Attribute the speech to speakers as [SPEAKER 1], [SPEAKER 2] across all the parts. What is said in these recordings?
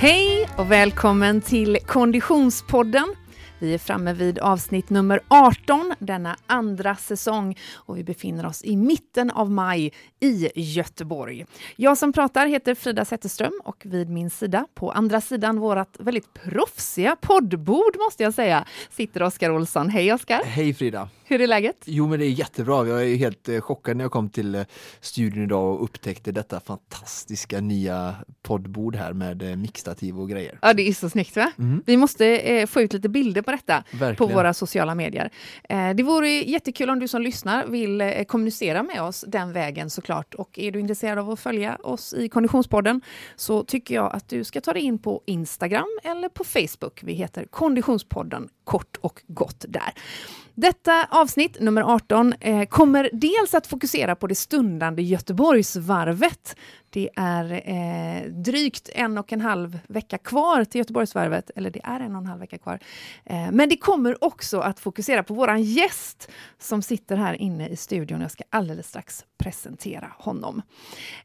[SPEAKER 1] Hej och välkommen till Konditionspodden. Vi är framme vid avsnitt nummer 18 denna andra säsong och vi befinner oss i mitten av maj i Göteborg. Jag som pratar heter Frida Zetterström och vid min sida, på andra sidan vårt väldigt proffsiga poddbord måste jag säga, sitter Oskar Olsson. Hej Oskar!
[SPEAKER 2] Hej Frida!
[SPEAKER 1] Hur är läget?
[SPEAKER 2] Jo men det är jättebra. Jag är helt eh, chockad när jag kom till eh, studion idag och upptäckte detta fantastiska nya poddbord här med eh, mixtativ och grejer.
[SPEAKER 1] Ja, det är så snyggt va?
[SPEAKER 2] Mm.
[SPEAKER 1] Vi måste eh, få ut lite bilder på detta
[SPEAKER 2] Verkligen.
[SPEAKER 1] på våra sociala medier. Eh, det vore jättekul om du som lyssnar vill eh, kommunicera med oss den vägen såklart. Och är du intresserad av att följa oss i Konditionspodden så tycker jag att du ska ta dig in på Instagram eller på Facebook. Vi heter Konditionspodden kort och gott där. Detta avsnitt, nummer 18, eh, kommer dels att fokusera på det stundande Göteborgsvarvet. Det är eh, drygt en och en halv vecka kvar till Göteborgsvarvet, eller det är en och en halv vecka kvar. Eh, men det kommer också att fokusera på våran gäst som sitter här inne i studion. Jag ska alldeles strax presentera honom.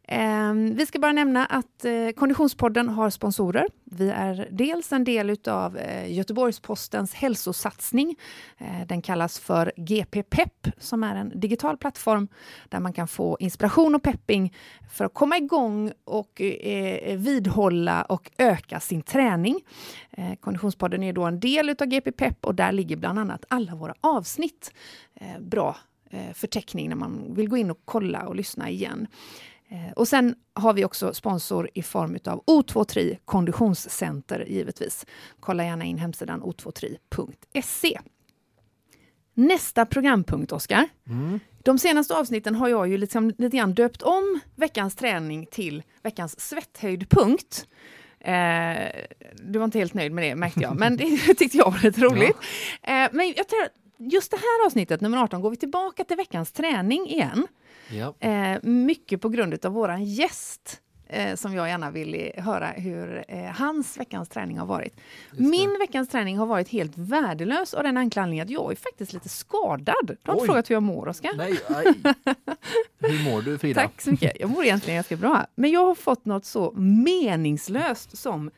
[SPEAKER 1] Eh, vi ska bara nämna att eh, Konditionspodden har sponsorer. Vi är dels en del av eh, Göteborgs-Postens hälsosatsning. Eh, den kallas för GP Pepp som är en digital plattform där man kan få inspiration och pepping för att komma igång igång och eh, vidhålla och öka sin träning. Eh, Konditionspodden är då en del av GP Pep och där ligger bland annat alla våra avsnitt. Eh, bra eh, förteckning när man vill gå in och kolla och lyssna igen. Eh, Och sen har vi också sponsor i form av O23 Konditionscenter givetvis. Kolla gärna in hemsidan o23.se. Nästa programpunkt, Oskar.
[SPEAKER 2] Mm.
[SPEAKER 1] De senaste avsnitten har jag ju liksom lite grann döpt om veckans träning till veckans svetthöjdpunkt. Eh, du var inte helt nöjd med det märkte jag, men det tyckte jag var lite roligt. Eh, men jag tror just det här avsnittet, nummer 18, går vi tillbaka till veckans träning igen.
[SPEAKER 2] Ja.
[SPEAKER 1] Eh, mycket på grund av våran gäst. Eh, som jag gärna vill höra hur eh, hans veckans träning har varit. Min veckans träning har varit helt värdelös av den enkla anledningen att jag är faktiskt lite skadad. Du har inte frågat hur jag mår, Oskar.
[SPEAKER 2] Nej. Hur mår du Frida?
[SPEAKER 1] Tack så mycket. Jag mår egentligen ganska bra. Men jag har fått något så meningslöst som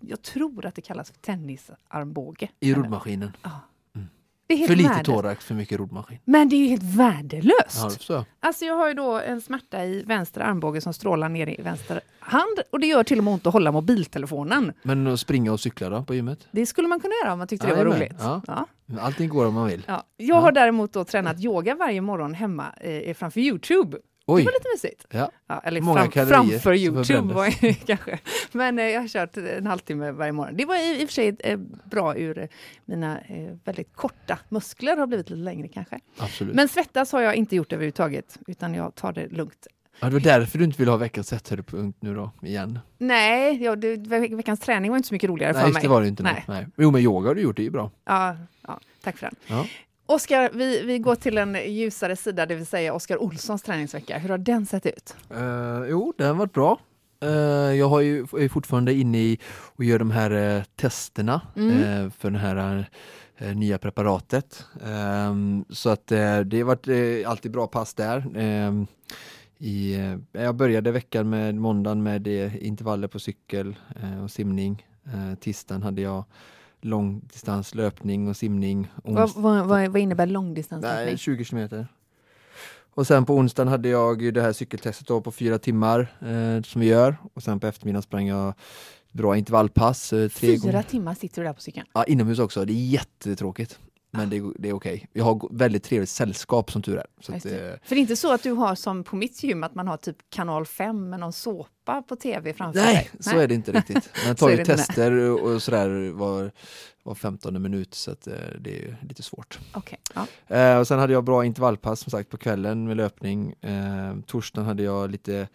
[SPEAKER 1] jag tror att det kallas för tennisarmbåge.
[SPEAKER 2] I roddmaskinen.
[SPEAKER 1] Det är helt
[SPEAKER 2] För lite
[SPEAKER 1] värdelöst.
[SPEAKER 2] thorax, för mycket roddmaskin.
[SPEAKER 1] Men det är ju helt värdelöst.
[SPEAKER 2] Ja.
[SPEAKER 1] Alltså jag har ju då en smärta i vänster armbåge som strålar ner i vänster hand och det gör till och med ont att hålla mobiltelefonen.
[SPEAKER 2] Men att springa och cykla då på gymmet?
[SPEAKER 1] Det skulle man kunna göra om man tyckte det var roligt.
[SPEAKER 2] ja.
[SPEAKER 1] Ja.
[SPEAKER 2] Allting går om man vill.
[SPEAKER 1] Ja. Jag har däremot då tränat yoga varje morgon hemma eh, framför Youtube.
[SPEAKER 2] Oj!
[SPEAKER 1] Det var lite mysigt.
[SPEAKER 2] Ja.
[SPEAKER 1] Ja, eller
[SPEAKER 2] Många
[SPEAKER 1] fram, framför Youtube var kanske. Men eh, jag har kört en halvtimme varje morgon. Det var i, i och för sig eh, bra ur eh, mina eh, väldigt korta muskler har blivit lite längre kanske.
[SPEAKER 2] Absolut.
[SPEAKER 1] Men svettas har jag inte gjort överhuvudtaget, utan jag tar det lugnt.
[SPEAKER 2] Ja, det var därför du inte vill ha veckans sätthöjdpunkt nu då, igen.
[SPEAKER 1] Nej, ja, det, ve- veckans träning var inte så mycket roligare
[SPEAKER 2] Nej,
[SPEAKER 1] för mig.
[SPEAKER 2] det var det inte.
[SPEAKER 1] Nej.
[SPEAKER 2] Nej. Nej. Jo, men yoga har du gjort, det är ju bra.
[SPEAKER 1] Ja, ja, tack för den.
[SPEAKER 2] Ja.
[SPEAKER 1] Oskar, vi, vi går till en ljusare sida, det vill säga Oskar Olssons träningsvecka. Hur har den sett ut?
[SPEAKER 2] Eh, jo, den har varit bra. Eh, jag har ju, är fortfarande inne i och gör de här eh, testerna
[SPEAKER 1] Mm.
[SPEAKER 2] för det här nya preparatet. Så att det har varit alltid bra pass där. I, jag började veckan med måndagen med intervaller på cykel och simning. Tisdagen hade jag långdistans löpning och simning.
[SPEAKER 1] Vad, vad, vad, innebär
[SPEAKER 2] Nej,
[SPEAKER 1] långdistanslöpning?
[SPEAKER 2] 20 kilometer. Och sen på onsdagen hade jag ju det här cykeltestet på fyra timmar eh, som vi gör. Och sen på eftermiddagen sprang jag bra intervallpass. Eh,
[SPEAKER 1] Fyra
[SPEAKER 2] gånger.
[SPEAKER 1] timmar sitter du där på cykeln.
[SPEAKER 2] Ja, inomhus också. Det är jättetråkigt. Men det, är- det är okej. Jag har väldigt trevligt sällskap som tur är. Så att,
[SPEAKER 1] det.
[SPEAKER 2] eh,
[SPEAKER 1] För det är inte så att du har som på mitt gym att man har typ kanal 5 med någon såpa på tv framför
[SPEAKER 2] nej,
[SPEAKER 1] dig?
[SPEAKER 2] så är det inte riktigt.
[SPEAKER 1] Så
[SPEAKER 2] tar ju
[SPEAKER 1] nej.
[SPEAKER 2] tester och, sådär var, var 15 minut så att, eh, det är lite svårt.
[SPEAKER 1] Okej, ja.
[SPEAKER 2] Eh, och sen hade jag bra intervallpass som sagt på kvällen med löpning. Eh, torsdagen hade jag lite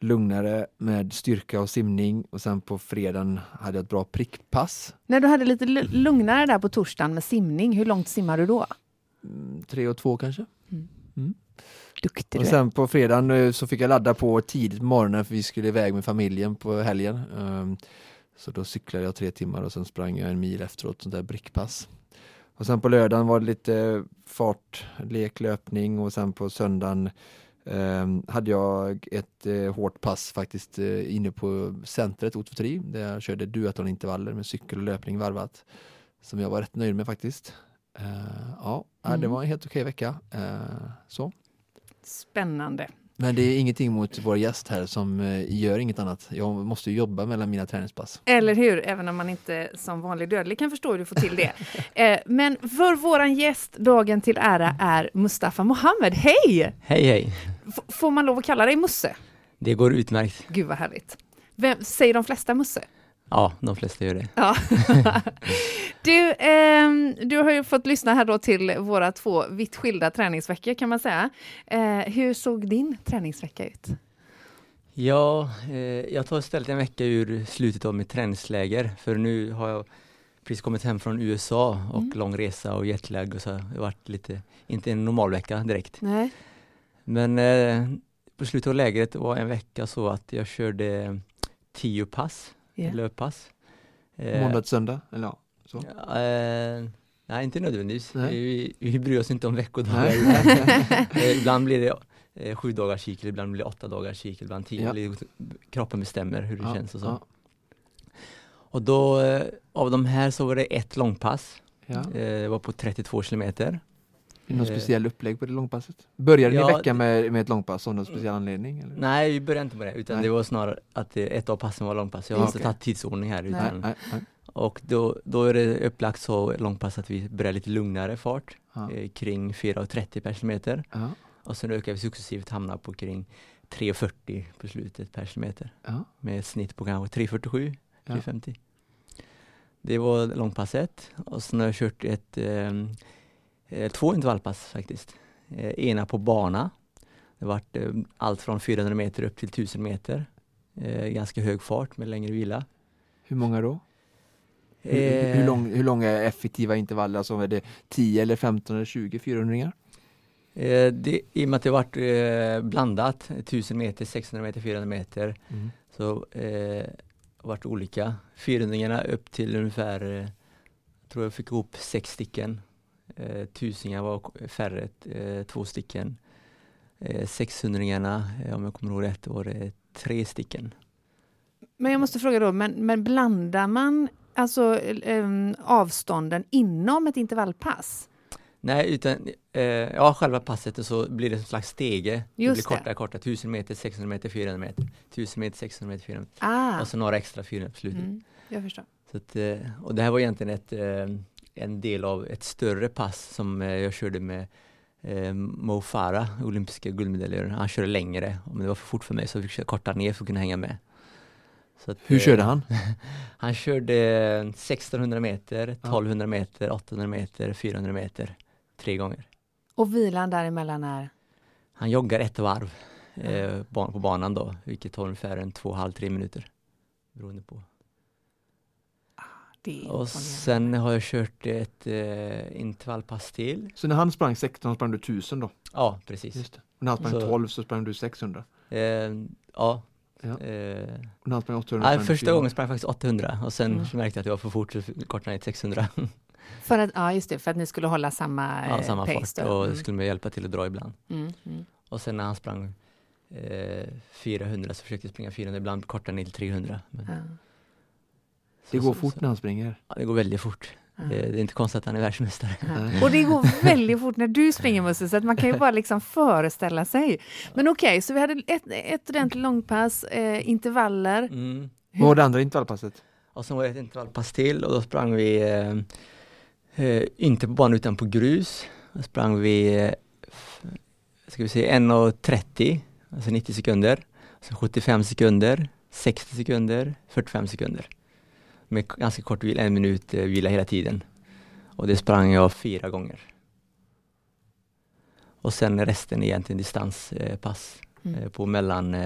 [SPEAKER 2] lugnare med styrka och simning och sen på fredagen hade jag ett bra prickpass.
[SPEAKER 1] När du hade lite lu- lugnare där på torsdagen med simning, hur långt simmar du då?
[SPEAKER 2] Mm, tre och två kanske.
[SPEAKER 1] Duktig
[SPEAKER 2] Och sen på fredagen eh, så fick jag ladda på tidigt på morgonen för vi skulle iväg med familjen på helgen. Ehm, Så då cyklade jag tre timmar och sen sprang jag en mil efteråt, sånt där brickpass. Och sen på lördagen var det lite fart, lek, löpning och sen på söndagen Um, hade jag ett uh, hårt pass faktiskt uh, inne på centret O23 där jag körde duatonintervaller med cykel och löpning varvat. Som jag var rätt nöjd med faktiskt. Uh, ja, mm. det var en helt okej vecka. så.
[SPEAKER 1] Spännande.
[SPEAKER 2] Men det är ingenting mot vår gäst här som eh, gör inget annat. Jag måste jobba mellan mina träningspass.
[SPEAKER 1] Eller hur, även om man inte som vanlig dödlig kan förstå hur du får till det. eh, men för våran gäst, dagen till ära, är Mustafa Mohammed. Hej!
[SPEAKER 3] Hej, hej!
[SPEAKER 1] F får man lov att kalla dig Musse?
[SPEAKER 3] Det går utmärkt.
[SPEAKER 1] Gud vad härligt. Vem, säger de flesta Musse?
[SPEAKER 3] Ja, de flesta gör det.
[SPEAKER 1] Ja. du, eh, du har ju fått lyssna här då till våra två vitt skilda träningsveckor kan man säga. Eh, hur såg din träningsvecka ut?
[SPEAKER 3] Ja, eh, jag tar istället en vecka ur slutet av mitt träningsläger för nu har jag precis kommit hem från USA och mm. lång resa och jetlag och så har det varit lite, inte en normal vecka direkt.
[SPEAKER 1] Nej.
[SPEAKER 3] Men eh, på slutet av lägret var en vecka så att jag körde tio pass yeah. löppass.
[SPEAKER 2] Eh, Måndag till söndag? Eller ja, så.
[SPEAKER 3] Eh, nej, inte nödvändigtvis. Nej. Vi, vi bryr oss inte om veckodagar. Eh, ibland blir det eh, sju dagars cykel, ibland blir det åtta dagars cykel, ibland tio. Ja. Kroppen bestämmer hur det ja, känns och så. Ja. Och då, eh, av de här så var det ett långpass. Ja. Det var på 32 kilometer.
[SPEAKER 2] Är det något speciellt upplägg på det långpasset? Började ja, ni veckan med, med ett långpass av någon speciell anledning? Eller?
[SPEAKER 3] Nej, vi började inte med det, utan nej. det var snarare att ett av passen var långpass. Jag har okay. inte tagit tidsordning här. Utan, nej, nej, och då, då är det upplagt så långpass att vi börjar lite lugnare fart, eh, kring 4.30 per kilometer. Ja. Och sen ökar vi successivt, hamnar på kring 3.40 på slutet per kilometer. Ja. Med ett snitt på kanske 3.47, 3.50. Det var långpasset och sen har jag kört ett eh, Eh, två intervallpass faktiskt. Eh, ena på bana. Det var eh, allt från 400 meter upp till 1000 meter. ganska hög fart med längre vila.
[SPEAKER 2] Hur många då? Hur, eh, hur, lång, hur långa är effektiva intervaller? Alltså är det 10 eller 15 eller 20 400
[SPEAKER 3] eh, det, I och med att det varit eh, blandat, 1000 meter, 600 meter, 400 meter, mm. så eh, varit olika. 400 upp till ungefär, jag tror jag fick ihop sex stycken Eh, tusingar var färre, eh, två stycken. Eh, 600 eh, om jag kommer ihåg rätt, var det tre stycken.
[SPEAKER 1] Men jag måste fråga då, men, men blandar man alltså eh, avstånden inom ett intervallpass?
[SPEAKER 3] Nej, utan eh, ja, själva passet så blir det en slags stege. Just det blir kortare, kortare, 1000 meter, 600 meter, 400 meter. 1000 meter, 600 meter, 400 meter. Ah. Och så några extra 400 på slutet. Mm,
[SPEAKER 1] jag förstår.
[SPEAKER 3] Så att, eh, och det här var egentligen ett en del av ett större pass som eh, jag körde med eh, Mo Farah, olympiska guldmedaljören. Han körde längre, men det var för fort för mig så jag fick korta ner för att kunna hänga med.
[SPEAKER 2] Att, Hur eh, körde han?
[SPEAKER 3] han körde 1600 meter, 1200 meter, 800 meter, 400 meter, tre gånger.
[SPEAKER 1] Och vilan däremellan är?
[SPEAKER 3] Han joggar ett varv eh, på banan då, vilket tar ungefär en två, halv, tre minuter. Beroende på och sen har jag kört ett eh, intervallpass till.
[SPEAKER 2] Så när han sprang 16 sprang du 1000 då?
[SPEAKER 3] Ja, precis. Just
[SPEAKER 2] det. Och när han sprang så, 12 så sprang du 600?
[SPEAKER 3] Eh, ja. ja.
[SPEAKER 2] Eh, när han sprang 800?
[SPEAKER 3] Nej, första 400. gången sprang jag faktiskt 800 och sen mm. märkte jag att det var för fort så kortade ner till 600.
[SPEAKER 1] för att, ja just det, för att ni skulle hålla samma
[SPEAKER 3] Ja, samma
[SPEAKER 1] pace
[SPEAKER 3] fart då. och mm. skulle man hjälpa till att dra ibland. Mm. Mm. Och sen när han sprang eh, 400 så försökte jag springa 400, ibland korta ner till 300. Men... Ja.
[SPEAKER 2] Det går fort när han springer.
[SPEAKER 3] Ja, det går väldigt fort. Det, är inte konstigt att han är världsmästare.
[SPEAKER 1] Ja. Och det går väldigt fort när du springer Musse, så att man kan ju bara liksom föreställa sig. Men okej, okay, så vi hade ett, ett ordentligt långpass, eh, intervaller. Mm.
[SPEAKER 2] Vad var det andra intervallpasset?
[SPEAKER 3] Och sen var det ett intervallpass till och då sprang vi eh, eh inte på banan utan på grus. Då sprang vi, eh, ska vi se, 1.30, alltså 90 sekunder. Så 75 sekunder, 60 sekunder, 45 sekunder med ganska kort vila, en minut eh, vila hela tiden. Och det sprang jag fyra gånger. Och sen resten egentligen distanspass mm. Eh, på mellan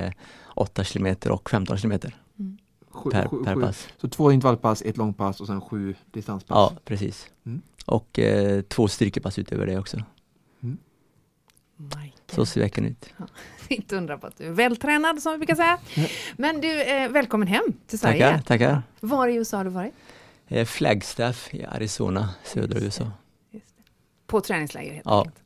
[SPEAKER 3] 8 eh, kilometer och 15 kilometer. Mm. Per, sju, per sju. pass.
[SPEAKER 2] Så två intervallpass, ett långpass och sen sju distanspass?
[SPEAKER 3] Ja, precis. Mm. Och eh, två styrkepass utöver det också. Mm. Så ser veckan ut. Ja,
[SPEAKER 1] inte undra på att du är vältränad som vi brukar säga. Men du, eh, välkommen hem till Sverige.
[SPEAKER 3] Tackar, tackar.
[SPEAKER 1] Var i USA har du varit?
[SPEAKER 3] Eh, Flagstaff i Arizona, södra USA.
[SPEAKER 1] På träningsläger helt ja. enkelt.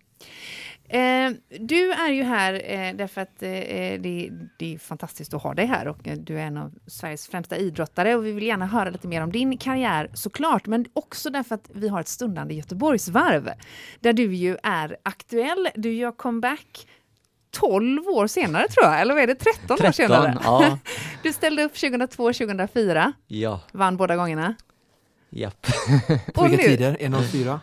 [SPEAKER 1] Eh, du är ju här eh, därför att eh, det, det, är fantastiskt att ha dig här och eh, du är en av Sveriges främsta idrottare och vi vill gärna höra lite mer om din karriär såklart, men också därför att vi har ett stundande Göteborgsvarv där du ju är aktuell. Du gör comeback 12 år senare tror jag, eller vad är det, 13, 13 år senare?
[SPEAKER 3] Ja.
[SPEAKER 1] Du ställde upp 2002, 2004.
[SPEAKER 3] Ja.
[SPEAKER 1] Vann båda gångerna.
[SPEAKER 3] Japp.
[SPEAKER 2] Vilka tider? 1.04?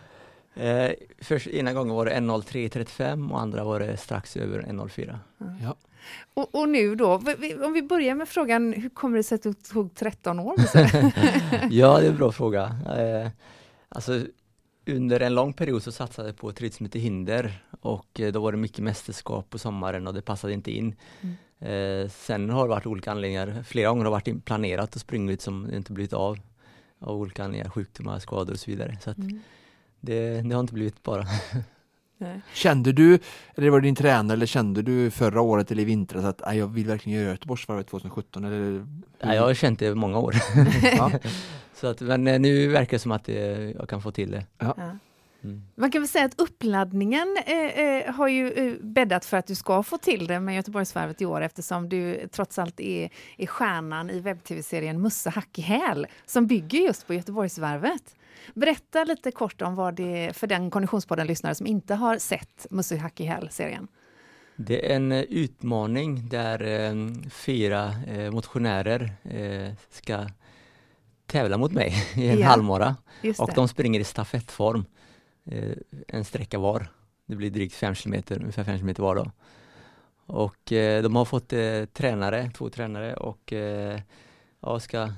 [SPEAKER 3] Eh, först, ena gången var det 1.03.35 och andra var det strax över 1.04.
[SPEAKER 1] Ja. Och, och, nu då, om vi börjar med frågan, hur kommer det sig att det tog 13 år?
[SPEAKER 3] ja, det är en bra fråga. Eh, alltså, under en lång period så satsade jag på ett som heter hinder och eh, då var det mycket mästerskap på sommaren och det passade inte in. Mm. Eh, sen har det varit olika anledningar, flera gånger har det varit planerat och sprungit som inte blivit av av olika anledningar, sjukdomar, skador och så vidare. Så mm. Det, det, har inte blivit bara.
[SPEAKER 2] Nej. Kände du, eller var det din tränare, eller kände du förra året eller i vintras att jag vill verkligen göra Göteborgsvarvet 2017? Eller
[SPEAKER 3] Nej, jag har känt det i många år. ja. Så att, men eh, nu verkar det som att det, jag kan få till det. Ja.
[SPEAKER 1] Mm. Man kan väl säga att uppladdningen eh, eh, har ju eh, bäddat för att du ska få till det med Göteborgsvarvet i år eftersom du trots allt är, är stjärnan i webb-tv-serien Musse hack i häl som bygger just på Göteborgsvarvet. Berätta lite kort om vad det är för den Konditionspodden-lyssnare som inte har sett Musse hack i häl-serien.
[SPEAKER 3] Det är en eh, utmaning där eh, fyra eh, motionärer ska tävla mot mig i en ja, halvmara. Och de springer i stafettform. Eh, en sträcka var. Det blir drygt 5 km, ungefär 5 km var då. Och eh, de har fått eh, tränare, två tränare och ja, ska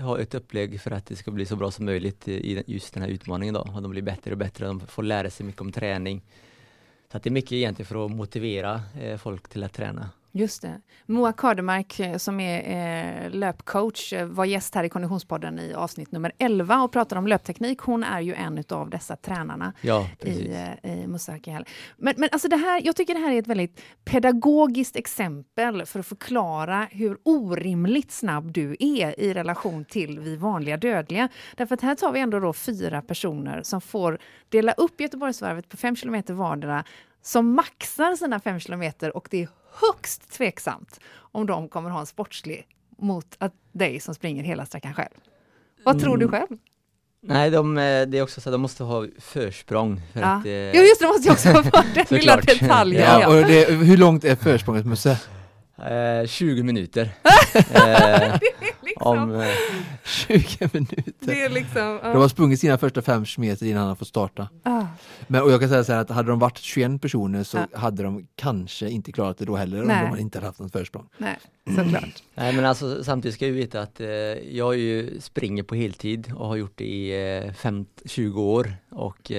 [SPEAKER 3] ha ett upplägg för att det ska bli så bra som möjligt i just den här utmaningen då. Och de blir bättre och bättre, de får lära sig mycket om träning. Så att det är mycket egentligen för att motivera eh, folk till att träna.
[SPEAKER 1] Just det. Moa Kardemark eh, som är eh, löpcoach eh, var gäst här i Konditionspodden i avsnitt nummer 11 och pratade om löpteknik. Hon är ju en av dessa tränarna
[SPEAKER 3] ja,
[SPEAKER 1] i, eh, i Musaki Men, men alltså det här, jag tycker det här är ett väldigt pedagogiskt exempel för att förklara hur orimligt snabb du är i relation till vi vanliga dödliga. Därför att här tar vi ändå då fyra personer som får dela upp Göteborgsvarvet på fem kilometer vardera som maxar sina fem kilometer och det är högst tveksamt om de kommer ha en sportslig mot att dig som springer hela sträckan själv. Vad mm. tror du själv?
[SPEAKER 3] Nej, de, eh, det är också så att de måste ha försprång. För
[SPEAKER 1] ja.
[SPEAKER 3] att, eh...
[SPEAKER 1] Jo, just det, de måste också ha den lilla detaljen.
[SPEAKER 2] Ja, och det, hur långt är försprånget Musse?
[SPEAKER 3] Eh, 20 minuter.
[SPEAKER 1] eh, liksom. Om, eh,
[SPEAKER 2] 20 minuter.
[SPEAKER 1] Det är liksom, uh.
[SPEAKER 2] De har sprungit sina första fem meter innan han får starta. Uh. Men och jag kan säga så här att hade de varit 21 personer så uh. hade de kanske inte klarat det då heller Nej. om de inte hade haft något försprång.
[SPEAKER 1] Nej, såklart.
[SPEAKER 3] Nej men alltså samtidigt ska vi veta att eh, jag ju springer på heltid och har gjort det i eh, 5, 20 år och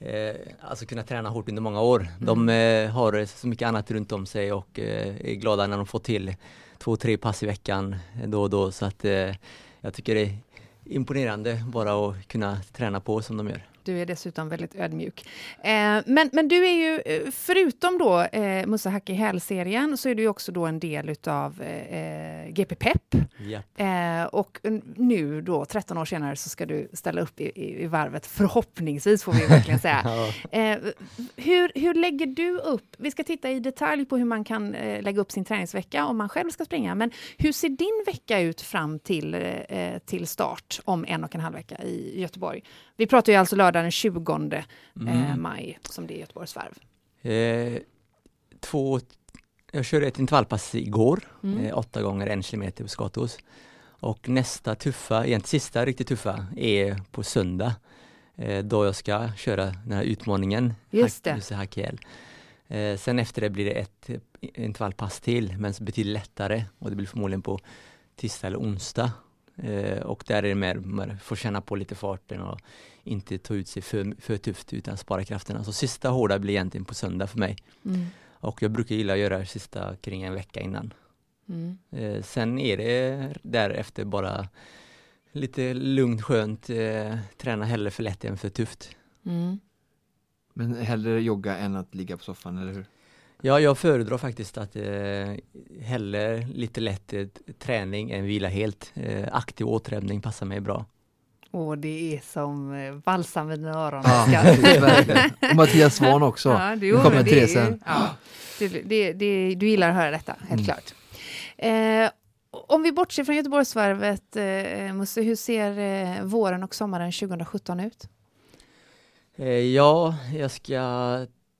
[SPEAKER 3] eh, eh, alltså kunna träna hårt under många år. Mm. De eh, har så mycket annat runt om sig och eh, är glada när de får till två, tre pass i veckan då och då så att eh, jag tycker det är imponerande bara att kunna träna på som de gör.
[SPEAKER 1] Du är dessutom väldigt ödmjuk. Eh, men, men du är ju, eh, förutom då eh, Musse Hack i häl-serien, så är du också då en del utav eh, GP Pep.
[SPEAKER 3] Yep.
[SPEAKER 1] Eh, och nu då, 13 år senare, så ska du ställa upp i, i, i varvet, förhoppningsvis får vi verkligen säga. ja. eh, hur, hur lägger du upp, vi ska titta i detalj på hur man kan eh, lägga upp sin träningsvecka om man själv ska springa, men hur ser din vecka ut fram till, eh, till start om en och en halv vecka i Göteborg? Vi pratar ju alltså lördag den 20 eh, mm. maj som det är Göteborgsvarv.
[SPEAKER 3] Eh, två, jag körde ett intervallpass igår, mm. eh, åtta gånger en kilometer på Skatos. Och nästa tuffa, egentligen sista riktigt tuffa, är på söndag. Eh, då jag ska köra den här utmaningen,
[SPEAKER 1] Just det.
[SPEAKER 3] Hakiel. Eh, sen efter det blir det ett intervallpass till, men betydligt lättare och det blir förmodligen på tisdag eller onsdag. Eh, och där är det mer, man får känna på lite farten och inte ta ut sig för, för tufft utan spara krafterna. Så sista hårda blir egentligen på söndag för mig. Mm. Och jag brukar gilla att göra det sista kring en vecka innan. Mm. Eh, sen är det därefter bara lite lugnt, skönt, eh, träna hellre för lätt än för tufft. Mm.
[SPEAKER 2] Men hellre jogga än att ligga på soffan, eller hur?
[SPEAKER 3] Ja, jag föredrar faktiskt att eh, hellre lite lätt eh, träning än vila helt. Eh, aktiv återhämtning passar mig bra.
[SPEAKER 1] Och det är som eh, balsam i dina öron.
[SPEAKER 2] Ja, och Mattias Svahn också.
[SPEAKER 1] Ja, det, jo, kommer det, sen. Ja, det, det, du gillar att höra detta, helt mm. klart. Eh, om vi bortser från Göteborgsvarvet, eh, Musse, hur ser eh, våren och sommaren 2017 ut?
[SPEAKER 3] Eh, ja, jag ska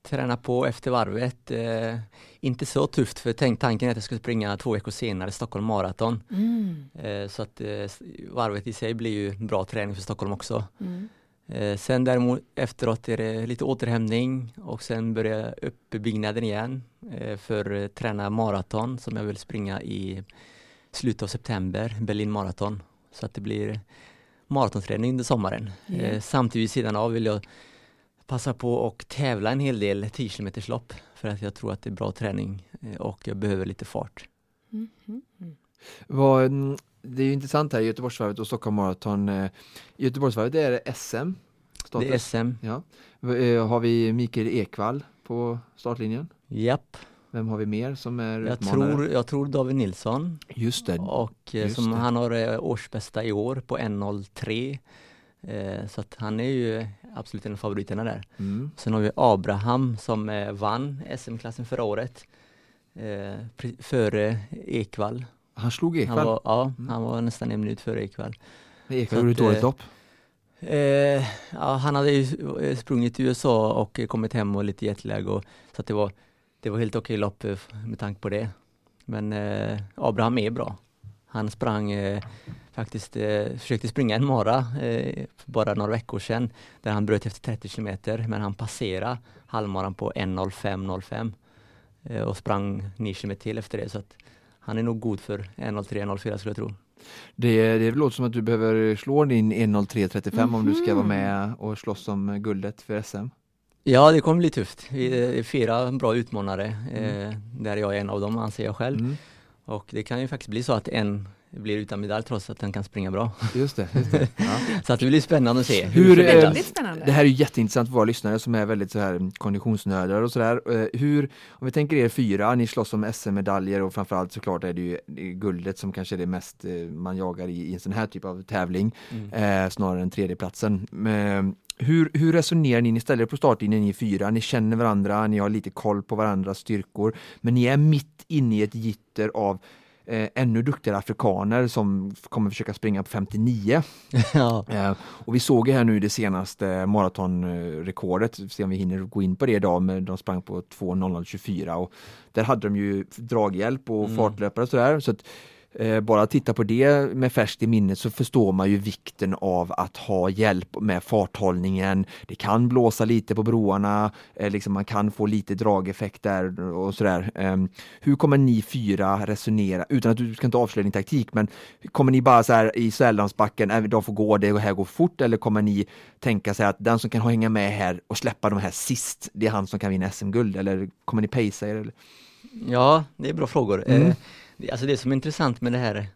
[SPEAKER 3] träna på efter varvet. Eh, inte så tufft för tänk, tanken är att jag ska springa två veckor senare Stockholm Marathon. Mm. Eh, så att eh, varvet i sig blir ju bra träning för Stockholm också. Mm. Eh, sen däremot efteråt är det lite återhämtning och sen börjar uppbyggnaden igen eh, för att träna maraton som jag vill springa i slutet av september, Berlin Marathon. Så att det blir maratonträning under sommaren. Yeah. Samtidigt sidan av vill jag passa på och tävla en hel del 10 km lopp för att jag tror att det är bra träning eh, och jag behöver lite fart. Mm.
[SPEAKER 2] Mm. Vad, mm, det är intressant här, Göteborgsvarvet och Stockholm Marathon. Eh, Göteborgsvarvet är det SM?
[SPEAKER 3] Status. Det är SM.
[SPEAKER 2] Ja. Eh, har vi Mikael Ekvall på startlinjen?
[SPEAKER 3] Japp.
[SPEAKER 2] Vem har vi mer som är
[SPEAKER 3] jag tror, jag tror David Nilsson.
[SPEAKER 2] Just det.
[SPEAKER 3] Och
[SPEAKER 2] Just
[SPEAKER 3] som det. han har årsbästa i år på 1.03. Eh, så att han är ju absolut en av favoriterna där. Mm. Sen har vi Abraham som eh, vann SM-klassen förra året. Eh, före Ekvall.
[SPEAKER 2] Han slog Ekvall?
[SPEAKER 3] Han var, ja, mm. han var nästan en minut före Ekvall.
[SPEAKER 2] Ekvall gjorde ett dåligt lopp?
[SPEAKER 3] Eh, ja, han hade ju sprungit till USA och kommit hem och lite jetlag och så att det var, det var helt okej lopp med tanke på det. Men eh, Abraham är bra. Han sprang eh, faktiskt, eh, försökte springa en mara eh, bara några veckor sedan där han bröt efter 30 kilometer men han passerade halvmaran på 1.05.05 eh, och sprang 9 kilometer till efter det så att han är nog god för 1.03-1.04 skulle jag tro.
[SPEAKER 2] Det, det låter som att du behöver slå din 1.03.35 mm -hmm. om du ska vara med och slåss om guldet för SM.
[SPEAKER 3] Ja, det kommer bli tufft. Vi är fyra bra utmanare, mm. eh, där jag är en av dem anser jag själv. Mm. Och det kan ju faktiskt bli så att en blir utan medalj trots att den kan springa bra.
[SPEAKER 2] Just det. Just det. Ja.
[SPEAKER 3] så att det blir spännande att se.
[SPEAKER 2] Hur, hur det, spännande. det här är jätteintressant för våra lyssnare som är väldigt så här konditionsnördar och sådär. Eh, hur, om vi tänker er fyra, ni slåss om SM-medaljer och framförallt såklart är det ju guldet som kanske är det mest eh, man jagar i, i en sån här typ av tävling, mm. eh, snarare än tredjeplatsen. Men, hur, hur resonerar ni? Ni ställer er på startlinjen ni fyra, ni känner varandra, ni har lite koll på varandras styrkor, men ni är mitt inne i ett gitter av eh, ännu duktigare afrikaner som kommer försöka springa på 59. Ja. Eh, och vi såg ju här nu det senaste maratonrekordet, se om vi hinner gå in på det idag, men de sprang på 2.00.24 och där hade de ju draghjälp och mm. fartlöpare och sådär. Så att, bara titta på det med färskt i minnet så förstår man ju vikten av att ha hjälp med farthållningen. Det kan blåsa lite på broarna, eh, liksom man kan få lite drageffekt där och sådär. Ehm, hur kommer ni fyra resonera, utan att du ska inte avslöja din taktik, men kommer ni bara så här i Sälandsbacken, äh, de får gå, det här går fort, eller kommer ni tänka sig att den som kan hänga med här och släppa de här sist, det är han som kan vinna SM-guld, eller kommer ni pacea er?
[SPEAKER 3] Ja, det är bra frågor. Mm. Alltså det som är intressant med det här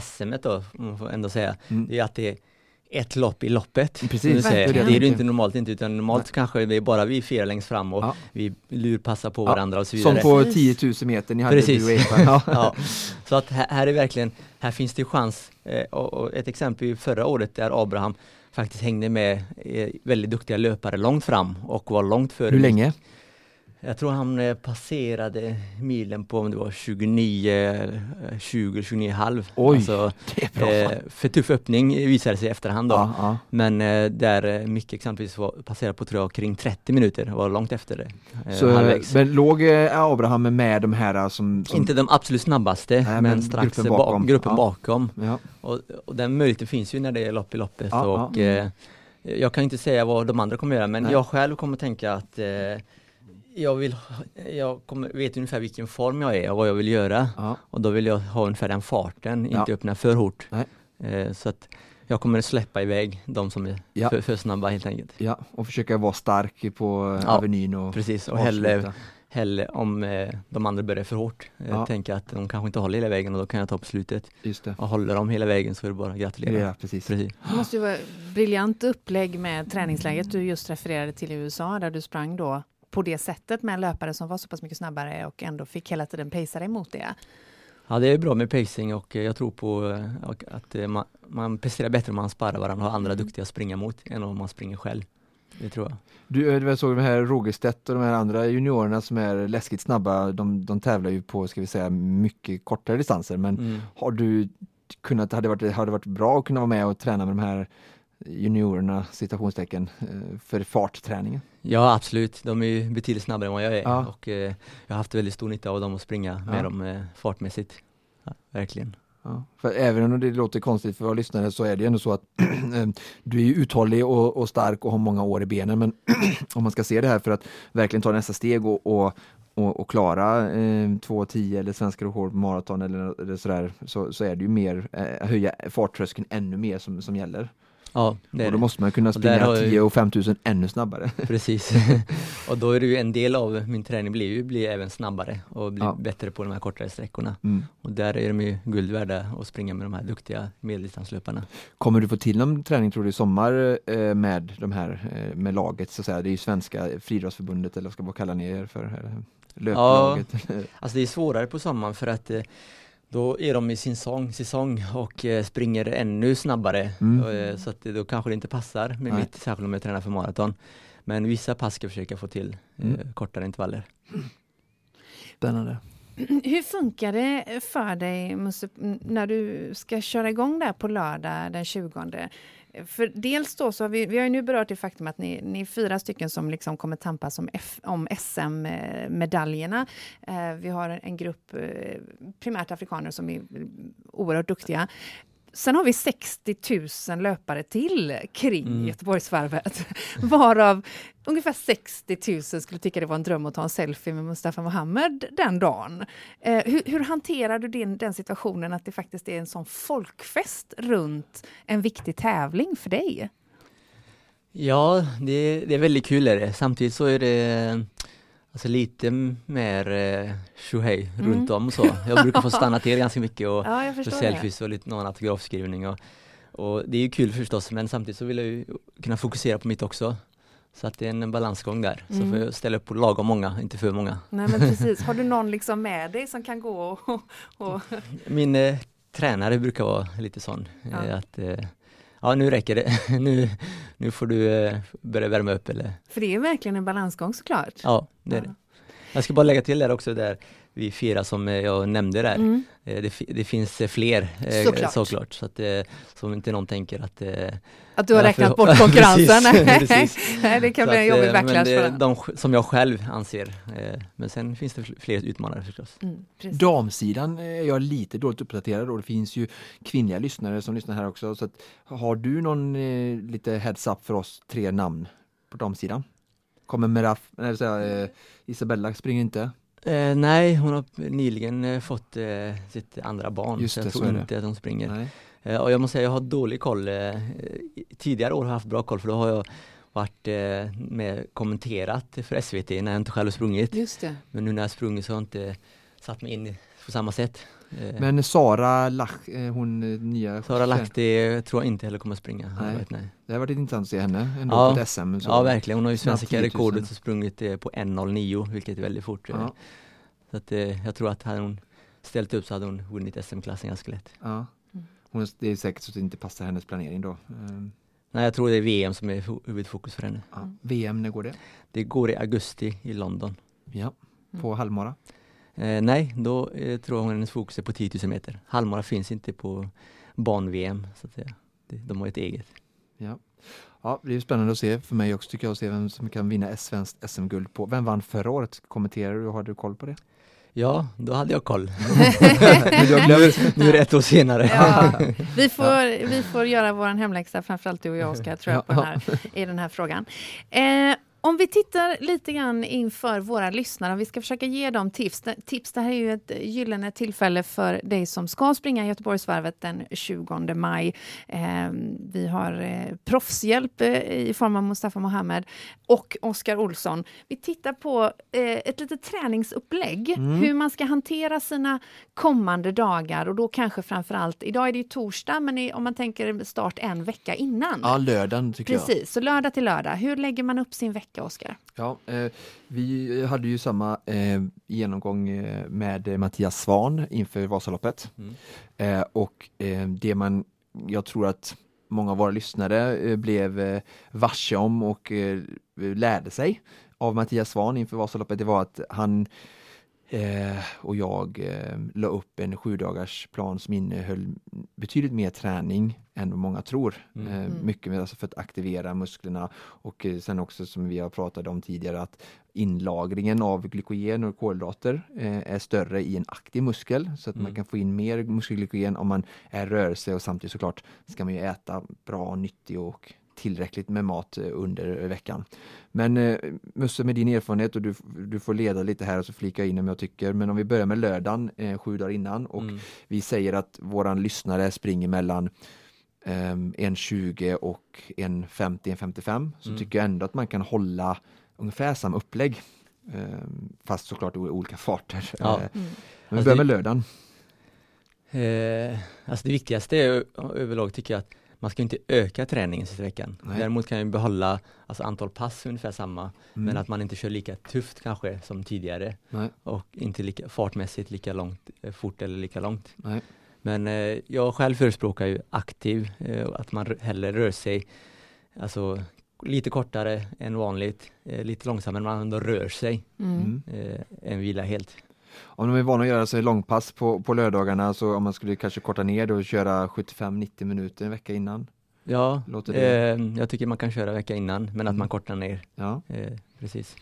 [SPEAKER 3] SM då, man får ändå säga, mm. det är att det är ett lopp i loppet.
[SPEAKER 2] Precis.
[SPEAKER 3] Det är det inte normalt inte, utan normalt Nej. kanske det är bara vi fyra längst fram och ja. vi lurpassar på ja. varandra och så vidare.
[SPEAKER 2] Som på 10 000 meter ni hade
[SPEAKER 3] Precis. ja. ja. Så att här, här, är verkligen, här finns det chans. Eh, och, och, ett exempel förra året där Abraham faktiskt hängde med eh, väldigt duktiga löpare långt fram och var långt före.
[SPEAKER 2] Hur länge?
[SPEAKER 3] Jag tror han eh, passerade milen på om det var 29, 20, 29,5.
[SPEAKER 2] Oj, alltså, det är bra. Eh,
[SPEAKER 3] för tuff öppning visade sig i efterhand då. Ja, ja. Men eh, där eh, Micke exempelvis var, passerade på tror jag kring 30 minuter, var långt efter det.
[SPEAKER 2] Eh, Så, halvvägs. Men låg eh, Abraham med de här som,
[SPEAKER 3] som... Inte de absolut snabbaste, Nej, men, men, strax gruppen bakom. Ba gruppen ja. bakom. Och, och, den möjligheten finns ju när det är lopp i loppet och jag kan inte säga vad de andra kommer göra men Nej. jag själv kommer tänka att jag, vill, jag kommer, vet ungefär vilken form jag är och vad jag vill göra. Ja. Och då vill jag ha ungefär den farten, ja. inte öppna för hårt. Eh, så att jag kommer släppa iväg de som är ja. för, för, snabba helt enkelt.
[SPEAKER 2] Ja, och försöka vara stark på ja, Avenyn och
[SPEAKER 3] Precis, och hellre, hellre om eh, de andra börjar för hårt. Eh, ja. Tänka att de kanske inte håller hela vägen och då kan jag ta på slutet.
[SPEAKER 2] Just det.
[SPEAKER 3] Och håller de hela vägen så är det bara att gratulera.
[SPEAKER 2] Ja, precis. precis.
[SPEAKER 1] Det måste ju vara briljant upplägg med träningsläget du just refererade till i USA där du sprang då på det sättet med en löpare som var så pass mycket snabbare och ändå fick hela tiden pacea dig mot det.
[SPEAKER 3] Ja det är bra med pacing och jag tror på att man, man presterar bättre om man sparar varandra och har andra mm. duktiga att springa mot än om man springer själv. Det tror jag.
[SPEAKER 2] Du, jag såg de här Rogerstedt och de här andra juniorerna som är läskigt snabba, de, de tävlar ju på, ska vi säga, mycket kortare distanser men mm. har du kunnat, hade varit, hade varit bra att kunna vara med och träna med de här juniorerna, citationstecken, eh, för fartträningen?
[SPEAKER 3] Ja absolut, de är ju betydligt snabbare än vad jag är ja. och eh, jag har haft väldigt stor nytta av dem att springa med ja. dem eh, fartmässigt. Ja, verkligen.
[SPEAKER 2] Ja, för även om det låter konstigt för våra lyssnare så är det ändå så att du är uthållig och, och, stark och har många år i benen men om man ska se det här för att verkligen ta nästa steg och, och, och, och klara eh, 2.10 eller svenska rekord maraton eller, eller sådär så, så är det ju mer eh, höja farttröskeln ännu mer som, som gäller.
[SPEAKER 3] Ja,
[SPEAKER 2] det och då måste man kunna springa 10 och 5000 ännu snabbare.
[SPEAKER 3] Precis. och då är det ju en del av min träning blir ju bli även snabbare och bli ja. bättre på de här kortare sträckorna. Mm. Och där är de ju guld värda att springa med de här duktiga medeldistanslöparna.
[SPEAKER 2] Kommer du få till någon träning tror du i sommar eh, med de här eh, med laget så att säga? Det är ju svenska friidrottsförbundet eller vad ska man kalla ni er för? Löplaget?
[SPEAKER 3] Ja, alltså det är svårare på sommaren för att eh, då är de i sin sång, säsong och eh, springer ännu snabbare. Mm. Eh, så att då kanske det inte passar med Nej. mitt, särskilt om jag tränar för maraton. Men vissa pass ska jag försöka få till eh, mm. kortare intervaller.
[SPEAKER 2] Spännande.
[SPEAKER 1] Hur funkar det för dig när du ska köra igång där på lördag den 20? För dels då så har vi, vi har ju nu berört det faktum att ni, ni är fyra stycken som liksom kommer tampas om, om SM-medaljerna. Eh, vi har en grupp eh, primärt afrikaner som är oerhört duktiga. Sen har vi 60 000 löpare till kring mm. Göteborgsvarvet, varav ungefär 60 000 skulle tycka det var en dröm att ta en selfie med Mustafa Mohamed den dagen. Eh, hur, hur, hanterar du din, den situationen att det faktiskt är en sån folkfest runt en viktig tävling för dig?
[SPEAKER 3] Ja, det, det är väldigt kul är det. Samtidigt så är det Alltså lite mer eh, tjohej mm. runt om så. Jag brukar få stanna till ganska mycket och ja, för selfies och lite någon autografskrivning och, och det är ju kul förstås men samtidigt så vill jag ju kunna fokusera på mitt också. Så att det är en balansgång där. Mm. Så får jag ställa upp på lagom många, inte för många.
[SPEAKER 1] Nej men precis. Har du någon liksom med dig som kan gå och... och...
[SPEAKER 3] Min eh, tränare brukar vara lite sån. Ja. Eh, att eh, ja nu räcker det, nu, nu får du eh, börja värma upp eller
[SPEAKER 1] För det är verkligen en balansgång såklart.
[SPEAKER 3] Ja, det är ja. det. Jag ska bara lägga till där också där vi fyra som eh, jag nämnde där. Mm. Eh, det, det, finns fler såklart. såklart så att som inte någon tänker att
[SPEAKER 1] Att du har räknat bort konkurrensen? Nej, det kan bli en jobbig backlash
[SPEAKER 3] för de som jag själv anser. Men sen finns det fler utmanare förstås. Mm,
[SPEAKER 2] Damsidan är jag lite dåligt uppdaterad och det finns ju kvinnliga lyssnare som lyssnar här också. Så att, har du någon lite heads up för oss tre namn på damsidan? Kommer Meraf, nej, säga, Isabella springer inte?
[SPEAKER 3] Eh, nej, hon har nyligen eh, fått eh, sitt andra barn Just så jag det, tror så inte att hon springer. Eh, och jag måste säga, jag har dålig koll. Eh, tidigare år har jag haft bra koll för då har jag varit eh, med kommenterat för SVT när jag inte själv har sprungit.
[SPEAKER 1] Just det.
[SPEAKER 3] Men nu när jag sprungit så har jag inte satt mig in på samma sätt.
[SPEAKER 2] Eh, Men Sara Lach, eh, hon eh, nya
[SPEAKER 3] Sara Lahti tror jag inte heller kommer springa. Nej. Vet, nej.
[SPEAKER 2] Det har varit intressant att se henne ändå ja. på SM.
[SPEAKER 3] Så ja verkligen, hon har ju svenska rekordet och sprungit på 1.09 vilket är väldigt fort. Ja. Så att, jag tror att hade hon ställt upp så hade hon vunnit SM-klassen ganska lätt.
[SPEAKER 2] Ja. Hon, det är säkert så att det inte passar hennes planering då.
[SPEAKER 3] Nej jag tror det är VM som är huvudfokus för henne.
[SPEAKER 2] Ja. VM, när går det?
[SPEAKER 3] Det går i augusti i London.
[SPEAKER 2] Ja, på mm. halvmara?
[SPEAKER 3] Eh, nej, då eh, tror jag hennes fokus är på 10 000 meter. Halvmara finns inte på ban-VM, så att säga. De har ett eget.
[SPEAKER 2] Ja. Ja, det är spännande att se för mig också tycker jag att se vem som kan vinna svenskt SM-guld på. Vem vann förra året? Kommenterar du? Har du koll på det?
[SPEAKER 3] Ja, då hade jag koll. nu, nu är det ett år senare. Ja,
[SPEAKER 1] vi, får, vi får göra vår hemläxa, framförallt du och jag Oskar, tror jag, på den här, i den här frågan. Eh, om vi tittar lite grann inför våra lyssnare, om vi ska försöka ge dem tips. tips. Det här är ju ett gyllene tillfälle för dig som ska springa Göteborgsvarvet den 20 maj. Eh, vi har eh, proffshjälp eh, i form av Mustafa Mohamed och Oskar Olsson. Vi tittar på eh, ett litet träningsupplägg, mm. hur man ska hantera sina kommande dagar och då kanske framför allt, idag är det ju torsdag, men om man tänker start en vecka innan.
[SPEAKER 2] Ja, lördagen tycker
[SPEAKER 1] Precis, jag. Precis, så lördag till lördag. Hur lägger man upp sin vecka? Vecka, Oskar?
[SPEAKER 2] Ja, eh, vi hade ju samma eh, genomgång eh, med Mattias Svan inför Vasaloppet. Mm. Eh, och eh, det man, jag tror att många av våra lyssnare eh, blev varse om och lärde sig av Mattias Svan inför Vasaloppet, det var att han Eh, och jag eh, la upp en sju dagars plan som innehöll betydligt mer träning än vad många tror. Mm. Eh, mm. mycket mer alltså för att aktivera musklerna och eh, sen också som vi har pratat om tidigare att inlagringen av glykogen och kolhydrater eh, är större i en aktiv muskel så att mm. man kan få in mer muskelglykogen om man är rörelse och samtidigt såklart ska man ju äta bra, nyttig och tillräckligt med mat eh, under veckan. Men eh, Musse med din erfarenhet och du, du får leda lite här och så flika in om jag tycker. Men om vi börjar med lördagen eh, sju dagar innan och mm. vi säger att våran lyssnare springer mellan eh, 1.20 och 1.50, 1.55 så mm. tycker jag ändå att man kan hålla ungefär samma upplägg. Eh, fast såklart i olika farter. Ja. Eh, mm. Men vi alltså börjar med lördagen.
[SPEAKER 3] Eh, alltså det viktigaste är överlag tycker jag att man ska inte öka träningen sista veckan. Nej. Däremot kan jag behålla alltså antal pass ungefär samma mm. men att man inte kör lika tufft kanske som tidigare Nej. och inte lika fartmässigt lika långt eh, fort eller lika långt. Nej. Men eh, jag själv förespråkar ju aktiv, eh, att man hellre rör sig alltså lite kortare än vanligt, eh, lite långsammare men man ändå rör sig mm. eh, än vila helt.
[SPEAKER 2] Om de är vana att göra sig långpass på, på lördagarna så om man skulle kanske korta ner det och köra 75-90 minuter en vecka innan?
[SPEAKER 3] Ja, eh, jag tycker man kan köra en vecka innan men att man mm. kortar ner. Ja. Eh, precis.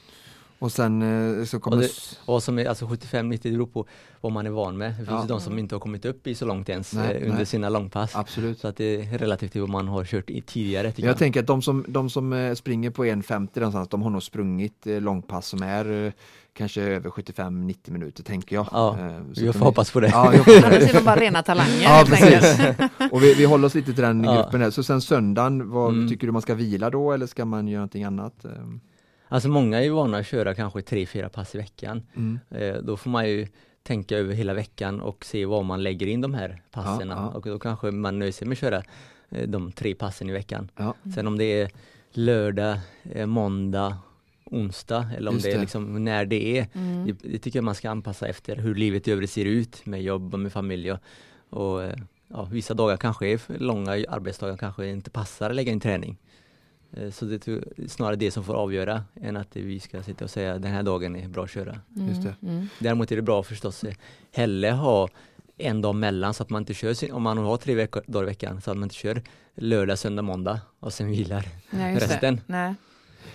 [SPEAKER 2] Och sen eh, så kommer...
[SPEAKER 3] Och, det, och som är, alltså 75-90 det beror på vad man är van med. Det finns ja. de som inte har kommit upp i så långt ens nej, eh, under nej. sina långpass.
[SPEAKER 2] Absolut.
[SPEAKER 3] Så att det är relativt till vad man har kört i tidigare.
[SPEAKER 2] Jag, jag, tänker att de som, de som eh, springer på 1.50 någonstans, de har nog sprungit långpass som är kanske över 75-90 minuter tänker jag.
[SPEAKER 3] Ja, så jag får hoppas på det.
[SPEAKER 1] Ja, Annars är de bara rena talanger.
[SPEAKER 2] Ja, precis. och vi, vi håller oss lite till den ja. gruppen här. Så sen söndagen, vad mm. tycker du man ska vila då eller ska man göra någonting annat?
[SPEAKER 3] Alltså många är ju vana att köra kanske tre, fyra pass i veckan. Mm. Eh, då får man ju tänka över hela veckan och se var man lägger in de här passen ja, ja. och då kanske man nöjer sig med att köra eh, de tre passen i veckan. Ja. Sen om det är lördag, eh, måndag, onsdag eller om Just det är liksom när det är. Mm. Det, det, tycker jag man ska anpassa efter hur livet i övrigt ser ut med jobb och med familj och, och ja, vissa dagar kanske är långa arbetsdagar kanske inte passar att lägga in träning. Eh, så det är snarare det som får avgöra än att vi ska sitta och säga den här dagen är bra att köra.
[SPEAKER 2] Mm. Just det. Mm.
[SPEAKER 3] Däremot är det bra förstås eh, hellre ha en dag mellan så att man inte kör, om man har tre veckor, dagar i veckan, så att man inte kör lördag, söndag, måndag och sen vilar Nej, resten.
[SPEAKER 1] Nej.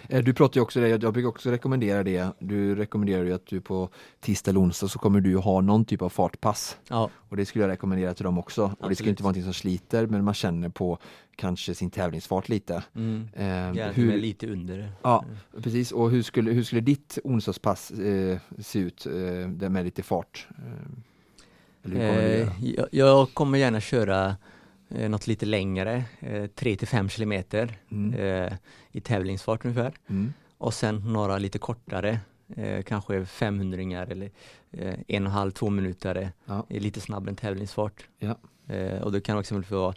[SPEAKER 2] Eh, du pratar ju också det, jag brukar också rekommendera det. Du rekommenderar ju att du på tisdag eller onsdag så kommer du ha någon typ av fartpass. Ja. Och det skulle jag rekommendera till dem också. Absolut. Och det ska inte vara någonting som sliter men man känner på kanske sin tävlingsfart lite.
[SPEAKER 3] Mm. Eh, hur, lite under.
[SPEAKER 2] Ja, mm. precis. Och hur skulle, hur skulle ditt onsdagspass eh, se ut eh, med lite fart?
[SPEAKER 3] Eh, eh jag, jag kommer gärna köra eh, något lite längre, eh, 3 till 5 kilometer mm. eh, i tävlingsfart ungefär. Mm. Och sen några lite kortare, eh, kanske 500 eller eh, en och halv, två minuter, ja. lite snabbare än tävlingsfart. Ja. Eh, och det kan också vara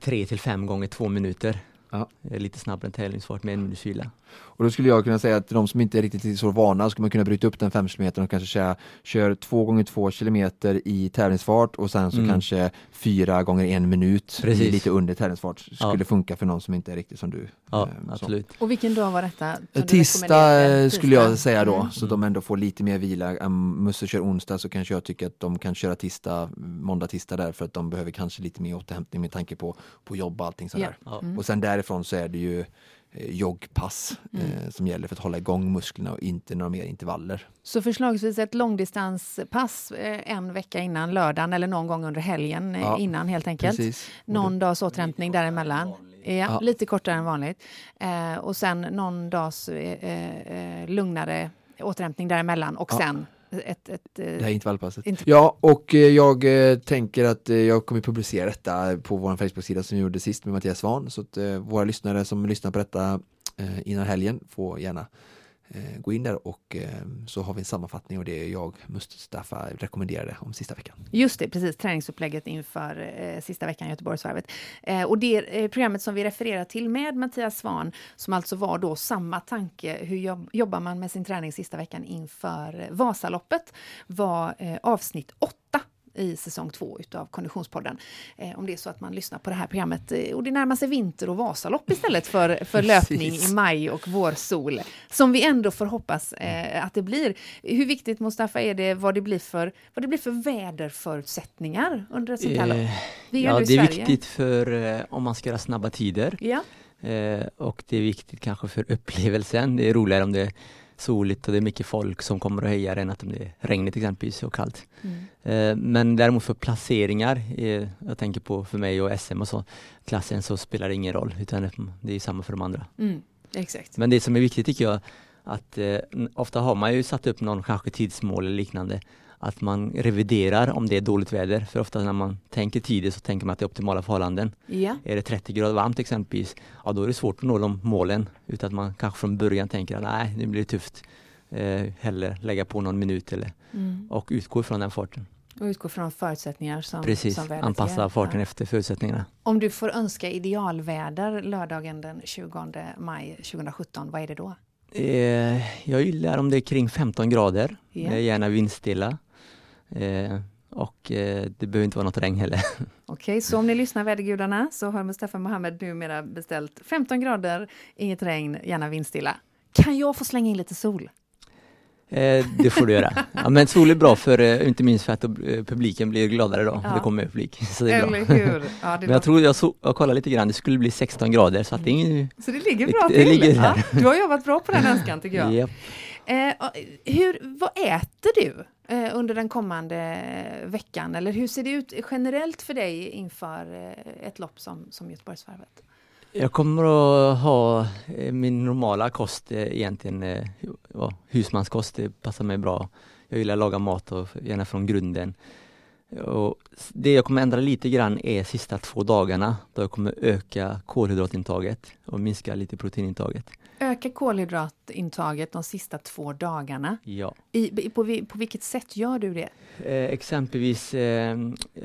[SPEAKER 3] 3 till 5 gånger 2 minuter. Ja. Lite snabbare än tävlingsfart med en minuts vila.
[SPEAKER 2] Och då skulle jag kunna säga att de som inte är riktigt så vana skulle man kunna bryta upp den 5 km och kanske köra, kör 2 gånger 2 km i tävlingsfart och sen så mm. kanske 4 gånger en minut Precis. lite under tävlingsfart. Skulle ja. funka för någon som inte är riktigt som du.
[SPEAKER 3] Ja, eh, absolut.
[SPEAKER 1] Och vilken dag var detta?
[SPEAKER 2] Tisdag skulle jag säga då, mm. så de ändå får lite mer vila. Musse kör onsdag så kanske jag tycker att de kan köra tisdag, måndag, tisdag där för att de behöver kanske lite mer återhämtning med tanke på, på jobb och allting sådär. Ja. Mm. Och sen därifrån så är det ju Eh, joggpass mm. eh, som gäller för att hålla igång musklerna och inte några mer intervaller.
[SPEAKER 1] Så förslagsvis ett långdistanspass eh, en vecka innan lördagen eller någon gång under helgen eh, ja, innan helt enkelt. Precis. Någon dags återhämtning däremellan. Ja, ja, lite kortare än vanligt. Eh, och sen någon dags eh, lugnare återhämtning däremellan och sen ett, ett,
[SPEAKER 2] eh, det här intervallpasset. Interv ja, och eh, jag eh, tänker att jag kommer publicera detta på vår Facebook-sida som vi gjorde sist med Mattias Svan. Så att våra lyssnare som lyssnar på detta innan helgen får gärna Eh, gå in där och eh, så har vi en sammanfattning och det jag, Mustafa, rekommenderade om sista veckan.
[SPEAKER 1] Just det, precis. Träningsupplägget inför eh, sista veckan i Göteborgsvarvet. Eh, och det eh, programmet som vi refererar till med Mattias Svan, som alltså var då samma tanke, hur jobb, jobbar man med sin träning sista veckan inför Vasaloppet, var eh, avsnitt 8 i säsong två utav Konditionspodden. Eh, om det är så att man lyssnar på det här programmet eh, och det närmar sig vinter och Vasalopp istället för, för löpning i maj och vårsol. Som vi ändå får hoppas eh, att det blir. Hur viktigt Mustafa är det vad det blir för, vad det blir för väderförutsättningar under ett sånt här lopp?
[SPEAKER 3] Eh, ja, det är viktigt för eh, om man ska göra snabba tider.
[SPEAKER 1] Ja.
[SPEAKER 3] Eh, och det är viktigt kanske för upplevelsen. Det är roligare om det soligt och det är mycket folk som kommer och hejar än att det är regnigt exempelvis och kallt. Mm. Eh, men däremot för placeringar, eh, jag tänker på för mig och SM och så, klassen så spelar det ingen roll utan det är samma för de andra.
[SPEAKER 1] Mm. Exakt.
[SPEAKER 3] Men det som är viktigt tycker jag att eh, ofta har man ju satt upp någon kanske tidsmål eller liknande att man reviderar om det är dåligt väder. För ofta när man tänker tidigt så tänker man att det är optimala förhållanden.
[SPEAKER 1] Ja.
[SPEAKER 3] Är det 30 grader varmt exempelvis, ja då är det svårt att nå de målen. Utan att man kanske från början tänker att nej, det blir tufft. Eh, hellre lägga på någon minut eller mm. och utgå från den farten.
[SPEAKER 1] Och utgå från förutsättningar som
[SPEAKER 3] Precis,
[SPEAKER 1] som
[SPEAKER 3] anpassa farten ja. efter förutsättningarna.
[SPEAKER 1] Om du får önska idealväder lördagen den 20 maj 2017, vad är det då?
[SPEAKER 3] Eh, jag gillar om det är kring 15 grader, yeah. gärna vindstilla. Eh, och eh, det behöver inte vara något regn heller.
[SPEAKER 1] Okej, okay, så om ni lyssnar vädergudarna så har Mustafa Mohamed numera beställt 15 grader, inget regn, gärna vindstilla. Kan jag få slänga in lite sol?
[SPEAKER 3] Eh, det får du göra. Ja, men sol är bra för, eh, inte minst för att eh, publiken blir gladare då. Ja. Det kommer publik. Så det är
[SPEAKER 1] Eller
[SPEAKER 3] bra.
[SPEAKER 1] hur? Ja,
[SPEAKER 3] men jag tror, jag, så, jag kollade lite grann, det skulle bli 16 grader så att det är
[SPEAKER 1] Så det ligger bra det, till? Det ligger ja, du har jobbat bra på den önskan tycker jag. Yep. Eh, hur, vad äter du Eh, under den kommande veckan? Eller hur ser det ut generellt för dig inför eh, ett lopp som, som Göteborgsvarvet?
[SPEAKER 3] Jag kommer att ha eh, min normala kost egentligen, ja, husmanskost, det passar mig bra. Jag gillar att laga mat och gärna från grunden. Och det jag kommer ändra lite grann är sista två dagarna då jag kommer öka kolhydratintaget och minska lite proteinintaget.
[SPEAKER 1] Öka kolhydratintaget de sista två dagarna?
[SPEAKER 3] Ja.
[SPEAKER 1] I, på, på vilket sätt gör du det?
[SPEAKER 3] Eh, exempelvis eh,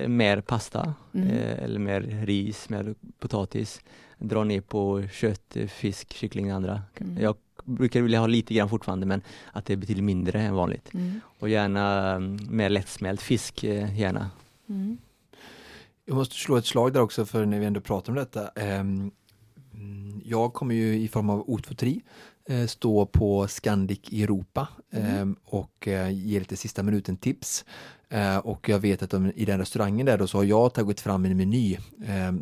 [SPEAKER 3] mer pasta mm. eh, eller mer ris, mer potatis. Dra ner på kött, fisk, kyckling och andra. Mm. Jag brukar vilja ha lite grann fortfarande men att det är betydligt mindre än vanligt. Mm. Och gärna um, mer lättsmält fisk, eh, gärna. Mm.
[SPEAKER 2] Jag måste slå ett slag där också för när vi ändå pratar om detta. Um, jag kommer ju i form av O2 eh, stå på Scandic Europa mm. och eh, ge lite sista minuten tips. Eh, och jag vet att de, i den restaurangen där då så har jag tagit fram en meny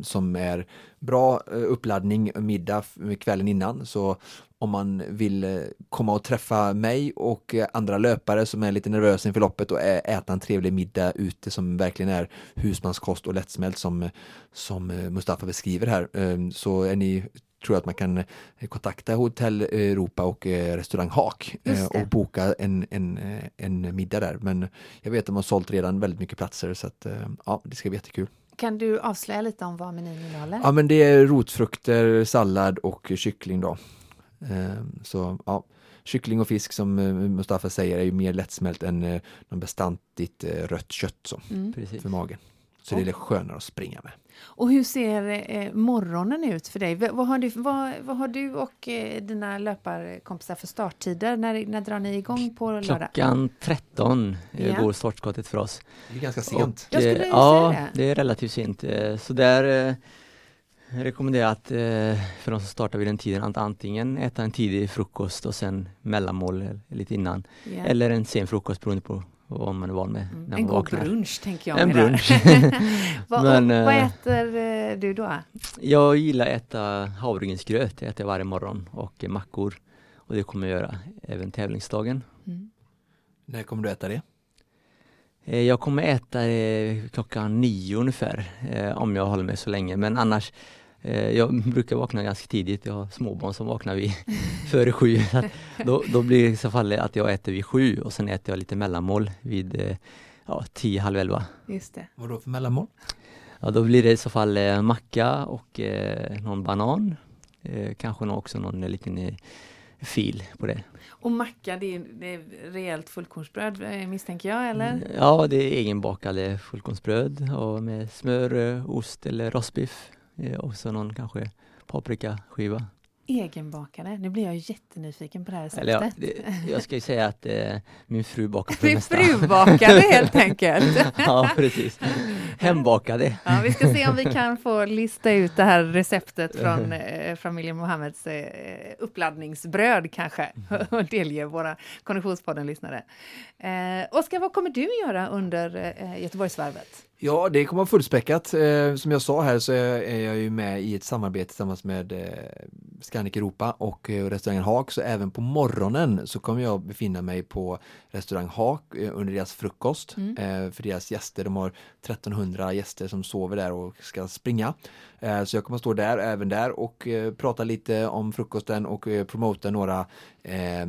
[SPEAKER 2] som är bra uppladdning middag kvällen innan. Så om man vill komma och träffa mig och andra löpare som är lite nervösa inför loppet och äta en trevlig middag ute som verkligen är husmanskost och lättsmält som, som Mustafa beskriver här så är ni tror jag att man kan eh, kontakta Hotell Europa och eh, restaurang Hak eh, och boka en, en, en middag där. Men jag vet att de har sålt redan väldigt mycket platser så att ja, det ska bli jättekul.
[SPEAKER 1] Kan du avslöja lite om vad menyn innehåller?
[SPEAKER 2] Ja men det är rotfrukter, sallad och kyckling då. Så ja, kyckling och fisk som Mustafa säger är ju mer lättsmält än något bestandigt rött kött så, mm. för magen. Så det är lite skönare att springa med.
[SPEAKER 1] Och hur ser eh, morgonen ut för dig? Vad har du, vad, vad har du och eh, dina löparkompisar för starttider? När, när drar ni igång på lördag?
[SPEAKER 3] Klockan 13 eh, ja. går startskottet för oss.
[SPEAKER 2] Det är ganska sent.
[SPEAKER 1] Och,
[SPEAKER 3] eh, ja, det. det är relativt sent. Eh, så där eh, rekommenderar att för de som startar vid den tiden att antingen äta en tidig frukost och sen mellanmål lite innan. Yeah. Eller en sen frukost beroende på vad man är van med.
[SPEAKER 1] Mm. en god brunch tänker jag.
[SPEAKER 3] En brunch.
[SPEAKER 1] vad, Men, vad eh, äter eh, du då?
[SPEAKER 3] Jag gillar att äta havregrynsgröt, det äter jag varje morgon och mackor. Och det kommer jag göra även tävlingsdagen. Mm.
[SPEAKER 2] När kommer du äta det?
[SPEAKER 3] Eh, jag kommer äta det klockan nio ungefär, om jag håller mig så länge. Men annars Eh, jag brukar vakna ganska tidigt, jag har småbarn som vaknar vid före sju. Då, då blir det i så fall att jag äter vid sju och sen äter jag lite mellanmål vid eh, ja, tio, halv elva.
[SPEAKER 1] Just det.
[SPEAKER 2] Vad då för mellanmål?
[SPEAKER 3] Ja, då blir det i så fall eh, macka och eh, någon banan. Eh, kanske också någon liten fil på det.
[SPEAKER 1] Och macka, det är, det är rejält fullkornsbröd eh, misstänker jag, eller? Mm,
[SPEAKER 3] ja, det är egenbakade fullkornsbröd och med smör, ost eller rostbiff och så någon kanske paprikaskiva
[SPEAKER 1] egenbakade. Nu blir jag jättenyfiken på det här receptet.
[SPEAKER 3] Ja, det, jag ska ju säga att eh, min fru bakar
[SPEAKER 1] för det mesta. Din fru bakade helt enkelt.
[SPEAKER 3] ja, precis. Hembakade.
[SPEAKER 1] Ja, vi ska se om vi kan få lista ut det här receptet från eh, familjen Mohammeds eh, uppladdningsbröd kanske och delge våra Konditionspodden-lyssnare. Eh, Oskar, vad kommer du göra under eh, Göteborgsvarvet?
[SPEAKER 2] Ja, det kommer vara fullspäckat. Eh, som jag sa här så är jag ju med i ett samarbete tillsammans med eh, Scandic Europa och eh, restaurangen Hak. Så även på morgonen så kommer jag befinna mig på restaurang Hak under deras frukost. Mm. För deras gäster, de har 1300 gäster som sover där och ska springa. Så jag kommer stå där, även där och prata lite om frukosten och promota några eh,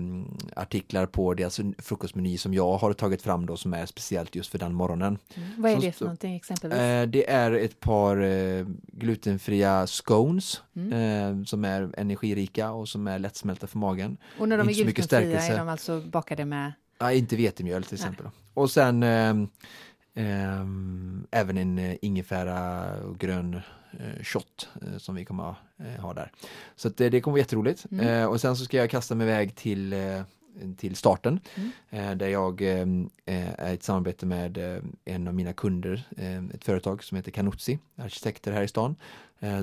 [SPEAKER 2] artiklar på deras frukostmeny som jag har tagit fram då som är speciellt just för den morgonen.
[SPEAKER 1] Mm. Vad är det för någonting exempelvis?
[SPEAKER 2] Eh, det är ett par eh, glutenfria scones mm. eh, som är energirika och som är lättsmälta för magen.
[SPEAKER 1] Och när de är glutenfria är de alltså bakade med?
[SPEAKER 2] Ja, inte vetemjöl till exempel. Nej. Och sen ehm, även en eh, ingefära och grön Eh, shot eh, som vi kommer ha där. Så det, det kommer vara jätteroligt. Mm. och sen så ska jag kasta mig iväg till till starten mm. där jag är i ett samarbete med en av mina kunder, ett företag som heter Canuzzi, arkitekter här i stan,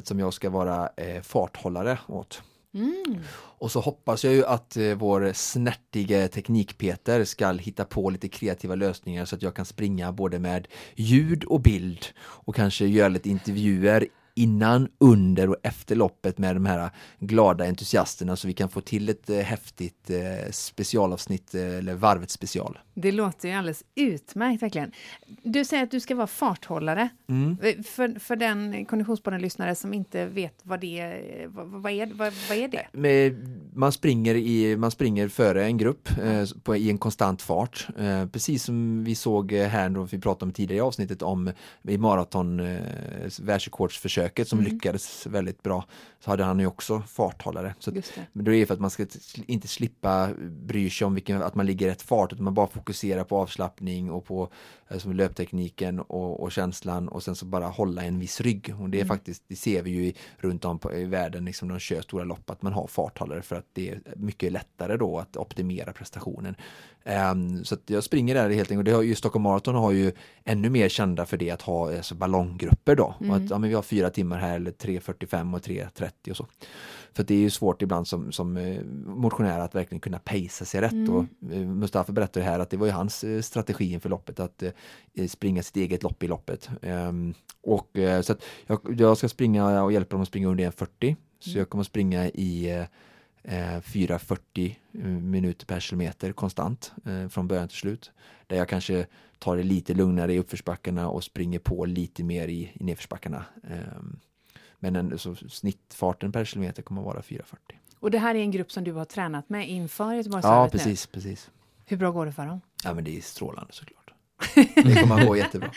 [SPEAKER 2] som jag ska vara farthållare åt. Mm. Och så hoppas jag ju att eh, vår snärtige teknikpeter ska hitta på lite kreativa lösningar så att jag kan springa både med ljud och bild och kanske göra lite intervjuer innan, under och efter loppet med de här glada entusiasterna så vi kan få till ett eh, häftigt eh, specialavsnitt eller varvet special.
[SPEAKER 1] Det låter ju alldeles utmärkt verkligen. Du säger att du ska vara farthållare. Mm. För, för den konditionspodden-lyssnare som inte vet vad det vad, vad är, vad, vad är det?
[SPEAKER 2] Man, springer i, man springer före en grupp eh, på, i en konstant fart. Eh, precis som vi såg här då vi pratade om tidigare i avsnittet om i maraton eh, världsrekordsförsök försöket som mm. lyckades väldigt bra så hade han ju också farthållare. Så det. Men det är för att man ska inte slippa bry sig om vilken, att man ligger rätt fart utan man bara fokuserar på avslappning och på alltså, löptekniken och, och, känslan och sen så bara hålla en viss rygg. Och det är mm. faktiskt, det ser vi ju i, runt om på, i världen, liksom de kör stora lopp, att man har farthållare för att det är mycket lättare då att optimera prestationen. Um, så jag springer där helt enkelt och det har ju Stockholm Marathon har ju ännu mer kända för det att ha alltså, ballonggrupper då. Mm. Och att, ja, men vi har fyra timmar här eller 3.45 och 3.30 och så. För det är ju svårt ibland som, som eh, motionär att verkligen kunna pacea sig rätt. Mm. Och eh, Mustafa berättade här att det var ju hans eh, strategi inför loppet att springa sitt eget lopp i loppet. Um, och så att jag, jag, ska springa och hjälpa dem att springa under 1.40. Så mm. jag kommer att springa i eh, 4.40 minuter per kilometer konstant från början till slut. Där jag kanske tar det lite lugnare i uppförsbackarna och springer på lite mer i, i nedförsbackarna. Men en, så snittfarten per kilometer kommer att vara 4.40.
[SPEAKER 1] Och det här är en grupp som du har tränat med inför
[SPEAKER 2] Göteborgsvarvet Ja, precis, nu. precis.
[SPEAKER 1] Hur bra går det för dem?
[SPEAKER 2] Ja, men det är strålande såklart. Det kommer gå jättebra.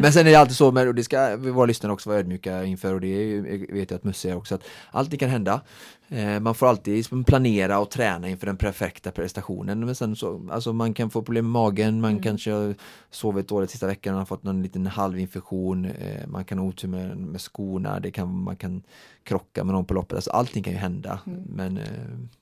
[SPEAKER 2] Men sen är det alltid så, med, och det ska våra lyssnare också vara ödmjuka inför och det vet jag att Musse är också, att allting kan hända. Eh, man får alltid planera och träna inför den perfekta prestationen. Men sen så, alltså man kan få problem med magen, man mm. kanske har sovit dåligt sista veckan och har fått någon liten halvinfektion. Eh, man kan ha otur med, med skorna, det kan, man kan krocka med någon på loppet. Alltså allting kan ju hända. Mm. Men, eh,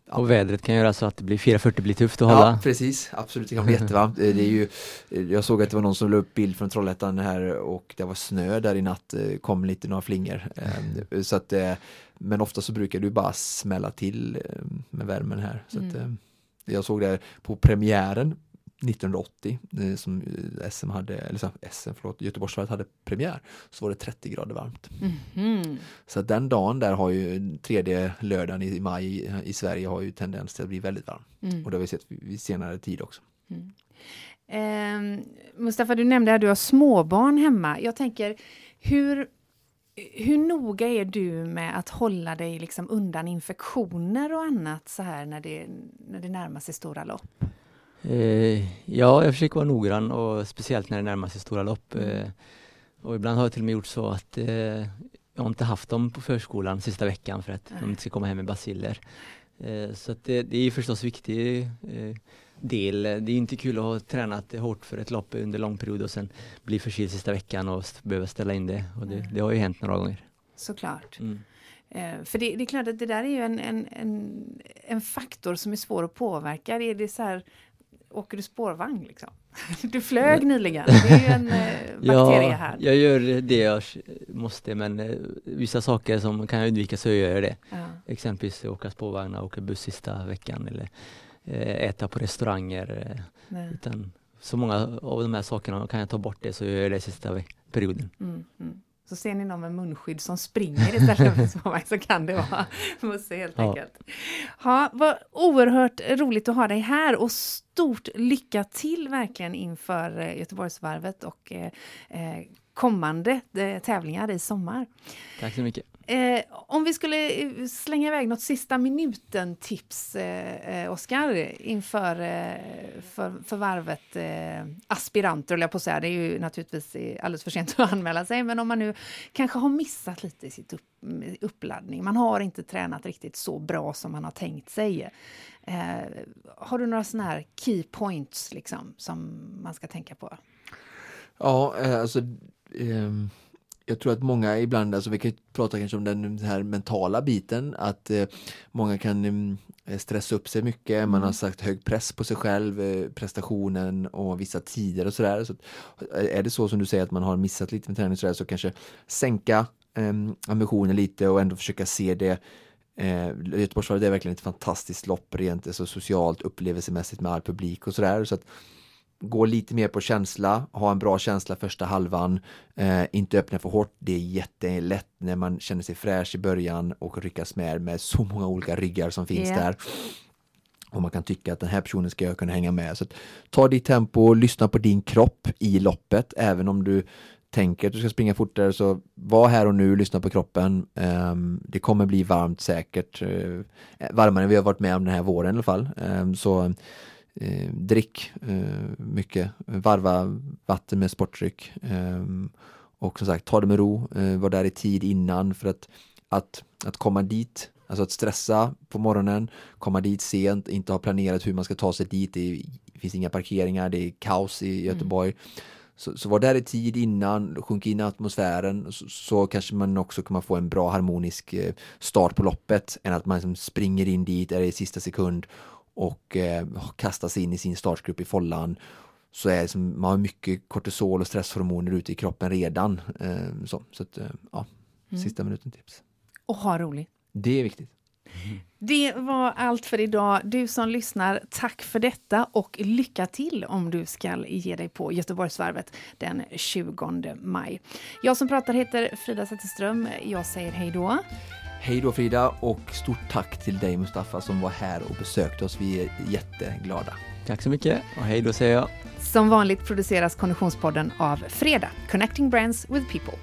[SPEAKER 3] ja. Och vädret kan göra så att det blir 4.40 blir tufft att hålla.
[SPEAKER 2] Ja precis, absolut det kan bli jättevarmt. det är ju, jag såg att det var någon som la upp bild från Trollhättan här och det var snö där i natt, kom lite några flingor. Så att men ofta så brukar du bara smälla till eh, med värmen här. Så mm. att, eh, jag såg det på premiären 1980 eh, som SM hade, eller så, SM, förlåt, Göteborgsvarvet hade premiär, så var det 30 grader varmt. Mm. Så att den dagen där har ju tredje lördagen i maj i Sverige har ju tendens till att bli väldigt varm. Mm. Och det har vi sett vid senare tid också. Mm.
[SPEAKER 1] Eh, Mustafa, du nämnde att du har småbarn hemma. Jag tänker, hur hur noga är du med att hålla dig liksom undan infektioner och annat så här när det, när det närmar sig stora lopp?
[SPEAKER 3] Eh, ja, jag försöker vara noggrann och speciellt när det närmar sig stora lopp. Mm. Eh, och ibland har jag till och med gjort så att eh, jag har inte haft dem på förskolan sista veckan för att de inte ska komma hem med basiller. Så att det, det är förstås viktigt del. Det är inte kul att ha tränat hårt för ett lopp under lång period och sen bli förkyld sista veckan och behöva ställa in det. Och det, det har ju hänt några gånger.
[SPEAKER 1] Såklart. Mm. Eh, för det, det, är klart att det där är ju en, en, en, en faktor som är svår att påverka. Är det så här, åker du spårvagn liksom? Du flög nyligen, det är ju en eh, bakterie ja, här.
[SPEAKER 3] jag gör det jag måste men eh, vissa saker som kan jag undvika så gör jag det. Ja. Exempelvis åka spårvagn och åka buss sista veckan eller äta på restauranger. Eh, utan så många av de här sakerna, kan jag ta bort det så gör jag det sista perioden. Mm,
[SPEAKER 1] mm. Så ser ni någon med munskydd som springer istället för småvagn så kan det vara Musse helt ja. enkelt. Ja, vad oerhört roligt att ha dig här och stort lycka till verkligen inför eh, Göteborgsvarvet och eh, kommande eh, tävlingar i sommar.
[SPEAKER 3] Tack så mycket.
[SPEAKER 1] Eh, om vi skulle eh, slänga iväg något sista minuten-tips, eh, eh, Oskar, inför eh, för, för varvet eh, aspiranter, jag på att säga. Det är ju naturligtvis eh, alldeles för sent att anmäla sig, men om man nu kanske har missat lite i sitt upp, eh, uppladdning, man har inte tränat riktigt så bra som man har tänkt sig. Eh, har du några sådana här key points liksom, som man ska tänka på?
[SPEAKER 2] Ja, alltså um jag tror att många ibland, alltså vi kan prata kanske om den här mentala biten, att eh, många kan eh, stressa upp sig mycket, mm. man har sagt hög press på sig själv, eh, prestationen och vissa tider och sådär. Så, är det så som du säger att man har missat lite med träning så, så kanske sänka ehm, ambitionen lite och ändå försöka se det Eh, Göteborgsvarvet är verkligen ett fantastiskt lopp rent alltså socialt upplevelsemässigt med all publik och sådär. Så att gå lite mer på känsla, ha en bra känsla första halvan, eh, inte öppna för hårt. Det är jättelätt när man känner sig fräsch i början och ryckas med med så många olika ryggar som finns yeah. där. Och man kan tycka att den här personen ska jag kunna hänga med. Så ta ditt tempo, lyssna på din kropp i loppet, även om du tänker att du ska springa fortare så var här och nu, lyssna på kroppen. Um, det kommer bli varmt säkert, uh, varmare än vi har varit med om den här våren i alla fall. Um, så eh, drick eh, mycket, varva vatten med sportdryck eh, och som sagt ta det med ro, eh, var där i tid innan för att, att, att komma dit Alltså att stressa på morgonen, komma dit sent, inte ha planerat hur man ska ta sig dit. Det, finns inga parkeringar, det är kaos i mm. Göteborg. Mm. Så, så var där i tid innan, sjunk in i atmosfären så, så, kanske man också kommer få en bra harmonisk eh, start på loppet än att man liksom springer in dit, är det i sista sekund och eh, kastas in i sin startgrupp i follan så är som, man har mycket kortisol och stresshormoner ute i kroppen redan. Eh, så så att, eh, ja, mm. sista minuten tips.
[SPEAKER 1] Och ha roligt.
[SPEAKER 2] Det är viktigt.
[SPEAKER 1] Det var allt för idag. Du som lyssnar, tack för detta och lycka till om du ska ge dig på Göteborgsvarvet den 20 maj. Jag som pratar heter Frida Zetterström. Jag säger hej då.
[SPEAKER 2] Hej då Frida och stort tack till dig Mustafa som var här och besökte oss. Vi är jätteglada.
[SPEAKER 3] Tack så mycket och hej då säger jag.
[SPEAKER 1] Som vanligt produceras Konditionspodden av Freda, Connecting Brands with People.